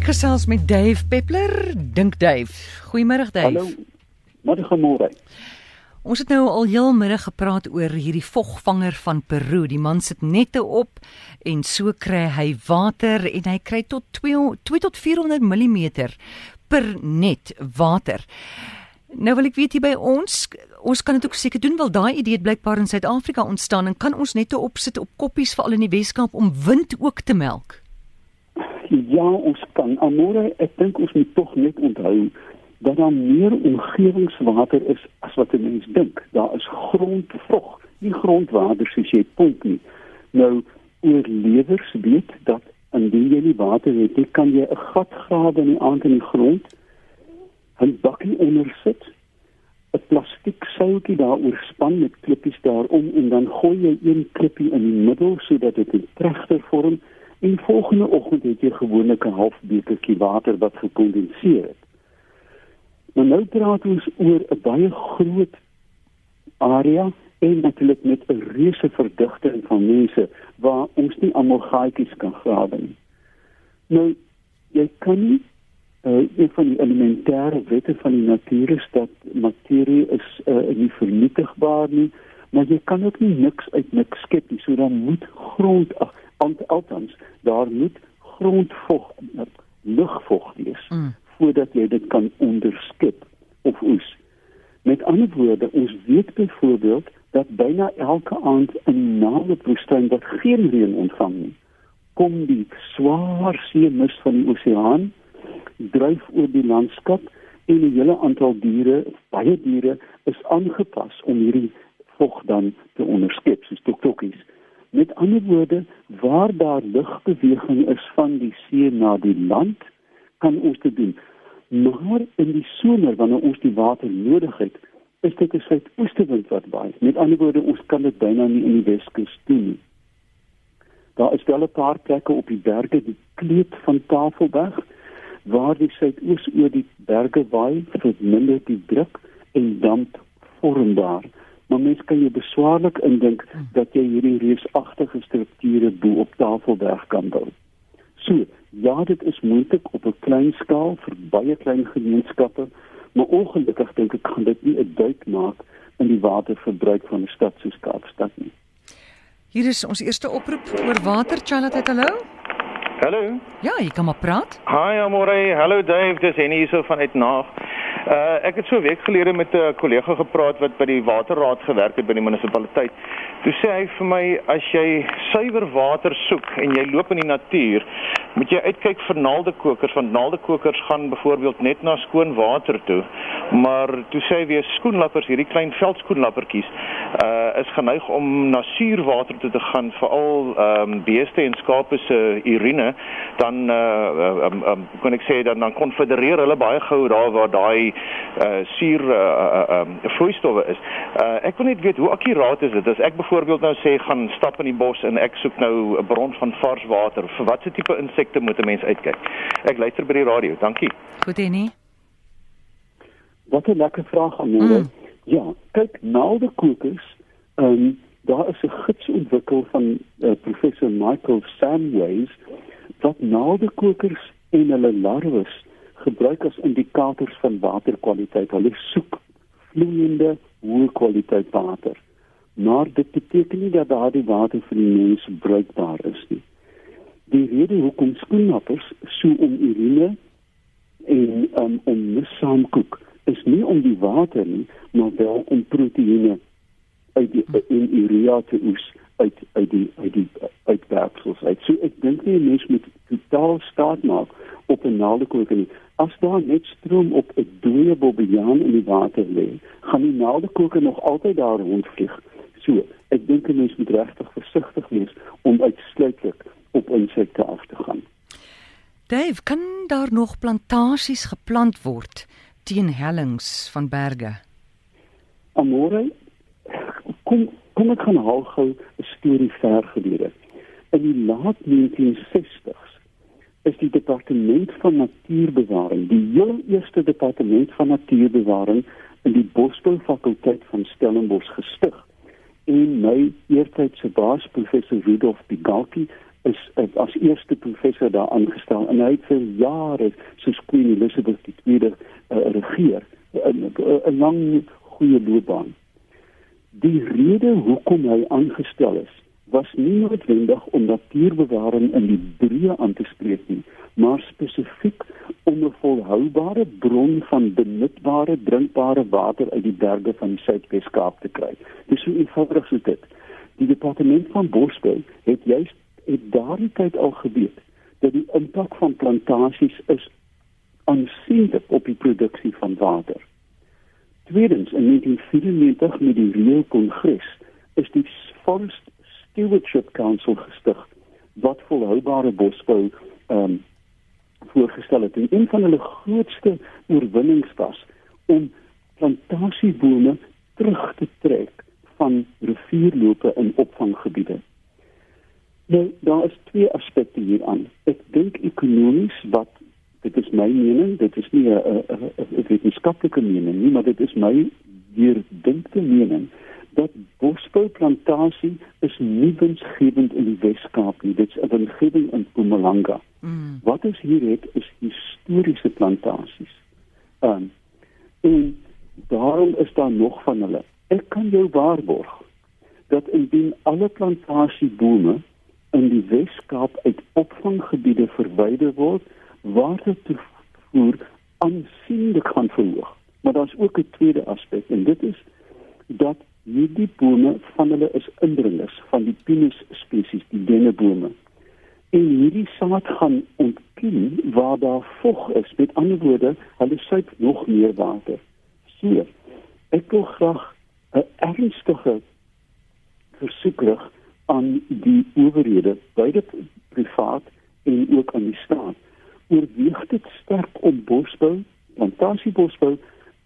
Ek gesels met Dave Peppler, dink Dave. Goeiemôre Dave. Hallo. Môre. Ons het nou al heel middag gepraat oor hierdie vogvanger van Peru. Die man sit nette op en so kry hy water en hy kry tot 2 2 tot 400 mm per net water. Nou wil ek weet hier by ons, ons kan dit ook seker doen wel daai idee het blykbaar in Suid-Afrika ontstaan en kan ons nette opsit op koppies veral in die Weskaap om wind ook te melk. Ja, ons kan. Amore, ek dink ons moet tog net onthou dat daar meer omgewingswater is as wat 'n mens dink. Daar is grondvog, nie grondwater soos jy pomp nie. Nou oorlewers weet dat indien jy nie water het nie, kan jy 'n gat grawe in die aand in die grond, 'n bakkie onder sit, 'n plastiek soutjie daaroor span met klippies daarom en dan gooi jy een klippie in die middel sodat dit 'n trechter vorm en volgende oggend het jy gewoonlik 'n half bekertjie water wat gekondenseer het. Maar nou praat ons oor 'n baie groot area en natuurlik met 'n reuse verdigting van mense waar ons nie almal gaatjies kan grawe nie. Nou jy kan nie uh, een van die elementêre wette van die natuur is dat materie is uh, nie vernietigbaar nie, maar jy kan ook nie niks uit niks skep nie. So dan moet grond ag althans daar moet grondvog lugvog wees. Mm voordat jy dit kan onderskep of oes. Met ander woorde, ons weet byvoorbeeld dat byna elke aand in die Namibwoestyn wat geen reën ontvang nie, kom die swaar seemis van die oseaan dryf oor die landskap en 'n hele aantal diere, baie diere is aangepas om hierdie vog dan te onderskep, soos toktokkies. Met ander woorde, waar daar lugbeweging is van die see na die land, kan ons dit doen. Maar in die somer wanneer ons die water nodig het, is dit 'n suidoostewind wat waai. Met ander woorde, ons kan dit byna nie in die Weskus doen nie. Daar is wel 'n paar plekke op die berge, die kleed van Tafelberg, waar die suidoos oor die berge waai, verminder die druk en damp vorm daar. Maar mens kan jy beswaarlik indink dat jy hierdie reusagtige strukture bo op Tafelberg kan bou. So, ja, dit is moontlik op 'n klein skaal vir baie klein gemeenskappe, maar ongelukkig dink ek kan dit nie 'n duik maak in die waterverbruik van 'n stad soos Kaapstad nie. Hier is ons eerste oproep oor water, Charlotte, hallo. Hallo. Ja, jy kan maar praat. Hi, Amore. Hallo Dave, dis Henny hierso van Uitnaag. Uh ek het so 'n week gelede met 'n kollega gepraat wat by die waterraad gewerk het by die munisipaliteit. Toe sê hy vir my as jy suiwer water soek en jy loop in die natuur, moet jy uitkyk vir naaldekokers want naaldekokers gaan byvoorbeeld net na skoon water toe. Maar toe sê hy weer skoenlappers, hierdie klein veldskoenlappertjies, uh is geneig om na suurwater toe te gaan, veral ehm um, beeste en skape se urine, dan uh um, um, kon ek sê dan dan konfedereer hulle baie gou daar waar daai uh suur uh, uh um vloeistowwe is. Uh ek wil net weet hoe akkuraat is dit as ek byvoorbeeld nou sê gaan stap in die bos en ek soek nou 'n bron van vars water. Vir watter tipe insekte moet 'n mens uitkyk? Ek luister by die radio. Dankie. Goed Henny. Wat 'n lekker vraag aan môre. Mm. Ja, kyk naaldekokers. Um daar is 'n gids ontwikkel van uh, professor Michael Samways wat naaldekokers en hulle larwes gebruik as indikators van waterkwaliteit. Hulle soek vloeiende, hoë kwaliteit water. Maar dit beteken nie dat daardie water vir die mens bruikbaar is nie. Die rede hoekom skoenlappers so om urine en um, om missaamkoek is nie om die water nie, maar wel om proteïene uit die in urea te oes uit uit die uit die uitwerksels uit. So ek dink nie 'n mens moet totaal staat maak op 'n naaldekoker nie. As daar net stroom op 'n dooie bobbejaan in die water lê, gaan die naaldekoker nog altyd daar rondvlieg. So, ek dink 'n mens moet regtig versigtig wees om uitsluitlik op insekte af te gaan. Dave, kan daar nog plantasies geplant word teen hellings van berge? Amore, kom kom ek gaan haal gou 'n storie ver gelede. In die laat 1960s is die departement van natuurbewaring, die heel eerste departement van natuurbewaring in die Bosbou fakulteit van Stellenbosch gestig. En my eertydse baas professor Rudolf Bigalki is as eerste professor daar aangestel en hy het vir jare soos Queen Elizabeth II uh, regeer 'n lang goeie loopbaan. Die rede hoekom hy aangestel is, was nie noodwendig om natuurbewaring in die breë aan te spreek nie, maar spesifiek om 'n volhoubare bron van benutbare drinkbare water uit die berge van die Suidwes-Kaap te kry. Dis so eenvoudig so dit. Die departement van bosbou het juist het daardie tyd al geweet dat die impak van plantasies is aansienlik op die produksie van water. Tweedens in 1994 met die Rio Kongres is die Forest Stewardship Council gestig wat volhoubare bosbou ehm um, voorgestel het. En een van hulle grootste oorwinnings was om plantasiebome terug te trek van rivierlope in opvanggebiede. Nou, daar is twee aspekte hieraan. Ek dink ekonomies wat dit is my mening, dit is nie 'n wetenskaplike mening nie, maar dit is my deurdinkte mening dat bosbouplantasie is nie winsgewend in die Wes-Kaap nie. Dit is 'n winsgewing in Mpumalanga. Mm. Wat ons hier het is historiese plantasies. Um, en daarom is daar nog van hulle. Ek kan jou waarborg dat indien alle plantasiebome in die Wes-Kaap uit opvanggebiede verwyder word, watertoevoer aansienlik gaan verhoog. Maar daar's ook 'n tweede aspek en dit is dat hierdie bome van hulle is indringers van die pinus spesies, die dennebome. En hierdie saad gaan ontkiem waar daar vog is. Met ander woorde, hulle suip nog meer water. So, ek wil graag 'n ernstige versoek rig aan die owerhede, beide privaat en ook aan die staat. Oorweeg dit sterk om bosbou, plantasiebosbou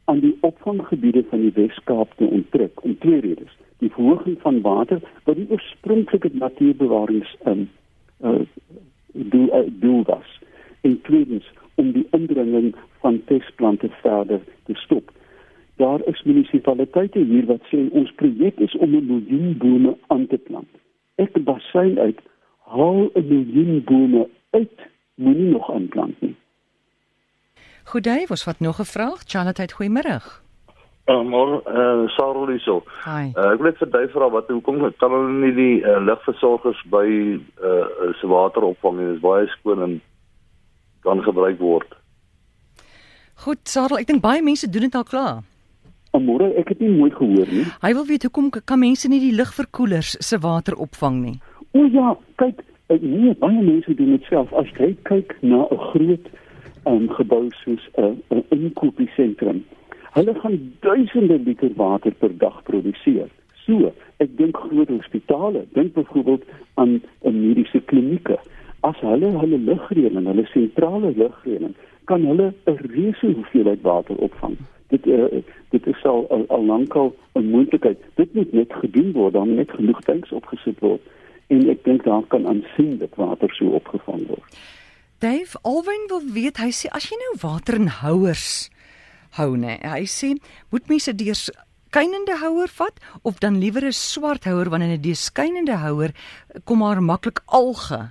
aan die opvanggebiede van die Wes-Kaap te onttrek om twee redes. Die verhoging van water wat die oorspronklike natuurbewarings in uh doel, uh, doel was. En tweedens om die indringing van pestplante verder te stop. Daar is munisipaliteite hier wat sê ons projek is om 'n miljoen bome aan te plant. Ek basyn uit haal 'n miljoen bome uit, moenie nog aanplant nie. Goeie, was wat nog 'n vraag? Charlotte, goeiemôre. Uh, maar eh uh, Sarah hierso. Uh, ek wil net vir jou vra wat hoekom kan hulle nie die uh, lugversorgers by eh uh, se water opvang nie? Dit is baie skoon en kan gebruik word. Goed, Sarah, ek dink baie mense doen dit al klaar. Môre, ek het nie mooi gehoor nie. Hy wil weet hoekom kan mense nie die lugverkoelers se water opvang nie? O ja, kyk, uh, nee, baie mense doen dit self. As jy kyk na 'n groot um, gebou soos 'n uh, inkopiesentrum. Hulle gaan duisende liter water per dag produseer. So, ek dink groot hospitale, dink byvoorbeeld aan 'n mediese klinieke. As hulle hulle lugreëling, hulle sentrale lugreëling, kan hulle 'n reuse hoeveelheid water opvang. Dit uh, dit is al al, al lankal 'n moontlikheid. Dit moet net gedoen word, dan net genoeg tanks opgesit word en ek dink daar kan aansienlik water so opgevang word. Dave Alwyn wil weet, hy sê as jy nou water in houers hou nê, hy sê moet mense deur skynende houer vat of dan liewer 'n swart houer wanneer 'n deskynende houer kom maar maklik alge.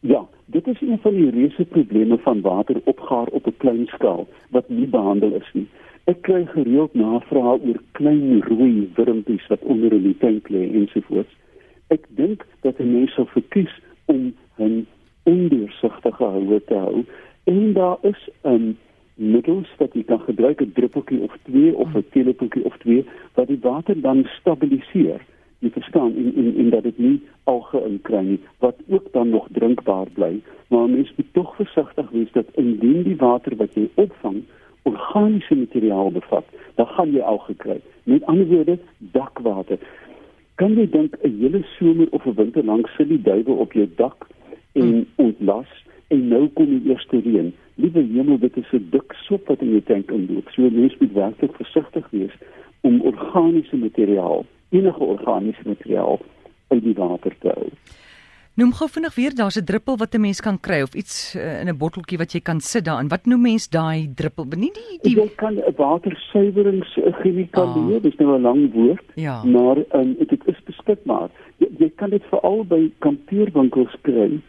Ja, dit is een van die reuse probleme van wateropgaar op 'n klein skaal wat nie behandel is nie. Ek kry gereeld navrae oor klein rooi wurmpies wat onder in die tank lê ensovoorts. Ek dink dat mense sou verkies om 'n ondeursigtige houe te hou en daar is 'n um, middels wat jy kan gebruik 'n druppeltjie of twee of 'n teelepeltjie of twee wat die water dan stabiliseer jy verstaan en en en dat dit nie alge inkry nie wat ook dan nog drinkbaar bly maar mens moet tog versigtig wees dat indien die water wat jy opvang organiese materiaal bevat dan gaan jy alge kry met ander woorde dakwater kan jy dink 'n hele somer of 'n winter lank sit die duwe op jou dak en ontlas en nou kom die eerste reën. Liewe hemel, dit is 'n dik sop wat in jou tank inloop. So mens moet werklik versigtig wees om organiese materiaal, enige organiese materiaal uit die water te hou. Noem gou vinnig weer, daar's 'n druppel wat 'n mens kan kry of iets uh, in 'n botteltjie wat jy kan sit daarin. Wat noem mens daai druppel? Nie die die Jy kan 'n watersuiweringschemikalie, Ah. dis nou 'n lang woord, Ja. maar um, dit is beskikbaar. Jy, jy kan dit veral by kampeerwinkels kry,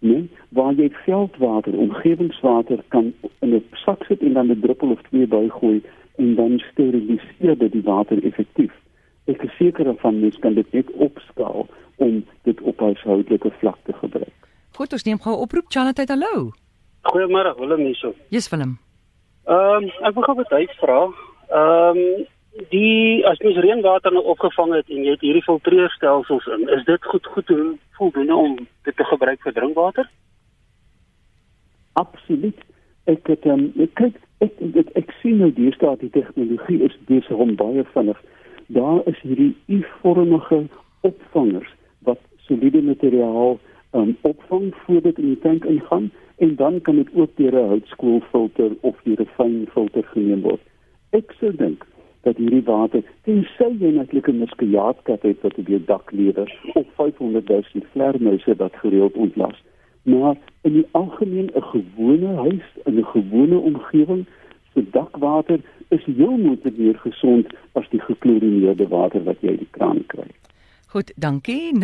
né, waar jy veldwater, omgewingswater kan in 'n sak sit en dan 'n druppel of twee bygooi en dan steriliseer dit die water effektief. Ek is seker van mens kan dit net opskaal om dit op huishoudelike vlak te gebruik. Goed, ons neem gou 'n oproep. Charlotte, hallo. Goeiemôre, Willem hierso. Yes, Willem. Ehm um, ek wil gou wat hy vra. Ehm um, die as mens reënwater nou opgevang het en jy het hierdie filtreerstelsels in, is dit goed goed doen voldoende om dit te gebruik vir drinkwater? Absoluut. Ek het um, ek kyk ek ek, ek sien nou deesdae die tegnologie is besig om baie vinnig. Daar is hierdie U-vormige opvangers wat soliede materiaal um, opvang voordat in die tank ingaan en dan kan dit ook deur 'n houtskoolfilter of deur 'n fyn filter geneem word. Ek sou dink dat hierdie water tensy jy natuurlik 'n muskiaatkat het wat op jou dak lewer of 500 000 vleermuise wat gereeld ontlas maar in die algemeen 'n gewone huis in 'n gewone omgewing se dakwater is heel moontlik meer gesond as die geklorineerde water wat jy uit die kraan kry. Goed, dankie. 0891104553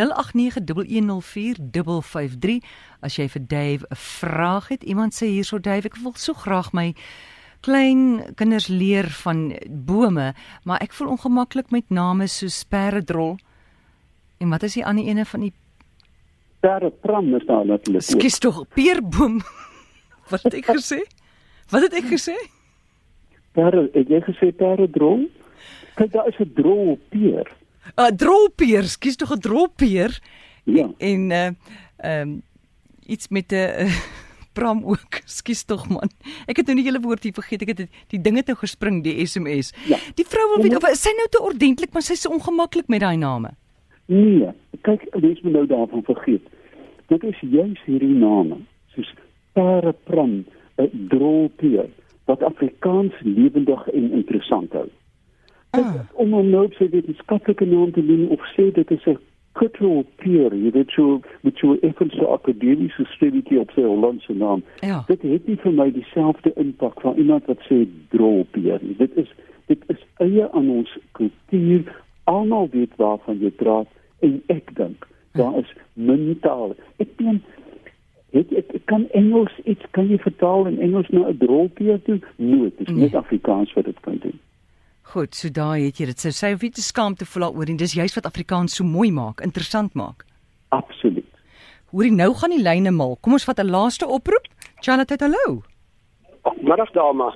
as jy vir Dave 'n vraag het. Iemand sê hierso Dave, ek wil so graag my klein kinders leer van bome, maar ek voel ongemaklik met name soos perdrol. En wat is die ander ene van die Daar 'n pram is daar natuurlik. Skus tog, peerboom. Wat het ek gesê? Wat het ek gesê? Daar het jy gesê perdrol? Kyk daar is 'n drol peer. 'n Drolpeer, skus tog 'n drolpeer. Ja. En uh ehm um, iets met 'n uh, pram ook. Skus tog man. Ek het nou die hele woord hier vergeet. Ek het die, die ding het nou gespring die SMS. Ja. Die vrou wil weet of is sy nou te ordentlik, maar sy's so ongemaklik met daai name. Nee, kyk, lees my nou daarvan vergeet. Dit is juis hierdie name, soos parapram, 'n drolpeer wat Afrikaans lewendig en interessant hou. Ah. Om om nou sy wetenskaplike naam te noem of sê dit is 'n kutrolpeer, jy weet so met so effense akademiese streeletjie op sy Hollandse naam. Ja. Dit het nie vir my dieselfde impak van iemand wat sê drolpeer nie. Dit is dit is eie aan ons kultuur. Almal weet waarvan jy praat en ek dink daar is min tale. Ek meen het jy ek kan Engels iets kan jy vertaal in Engels na 'n drolpeer toe? Nee, dit is Nee. net Afrikaans wat dit kan doen. Goed, so daai het jy dit. So sy hoef nie te skaam te voel daaroor nie. Dis juist wat Afrikaans so mooi maak, interessant maak. Absoluut. Hoorie, nou gaan die lyne mal. Kom ons vat 'n laaste oproep. Charlotte, hallo. Middag dame.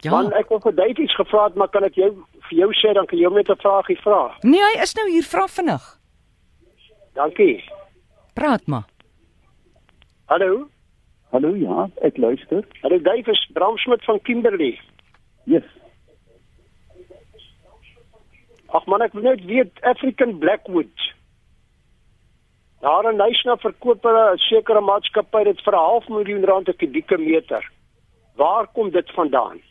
Ja. Man, ek wil vir Dave iets gevra het, maar kan ek jou vir jou sê dan kan jy hom net 'n vraagie vra. Nee, hy is nou hier, vra vinnig. Dankie. Praat maar. Hallo. Hallo ja, ek luister. Hallo Dave, is Bram Smit van Kimberley. Yes. Ag man, ek wil net weet African Blackwood. Daar in Nysna verkoop hulle 'n sekere maatskappy dit vir 'n half miljoen rand 'n kubieke meter. Waar kom dit vandaan?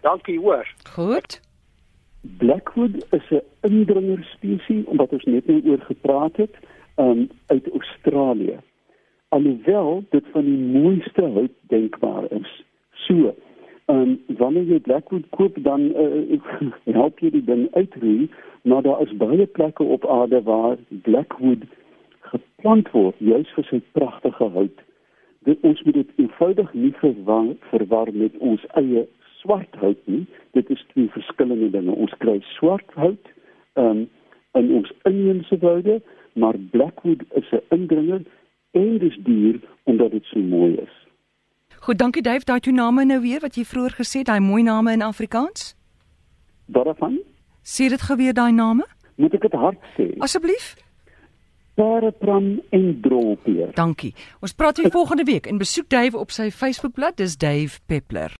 Dankie hoor. Goed. Blackwood is 'n indringer spesies omdat ons net nou oor gepraat het, um uit Australië. Alhoewel dit van die mooiste hout denkbaar is. So, um wanneer jy Blackwood koop dan uh, help jy die ding uitroei, maar daar is baie plekke op aarde waar Blackwood geplant word juis vir sy pragtige hout. Dit ons moet dit eenvoudig nie verwar, verwar met ons eie swart hout nie. Dit is twee verskillende dinge. Ons kry swart hout um, in ons inheemse woude, maar Blackwood is 'n indringer en dis duur omdat dit so mooi is. Goed, dankie Dave. Daai twee name nou weer wat jy vroeër gesê het, daai mooi name in Afrikaans. Daarvan Sê dit gou weer daai name moet ek dit hard sê. asseblief. Parapram en drolpeer. Dankie. Ons praat weer volgende week en besoek Dave op sy Facebookblad. Dis Dave Peppler.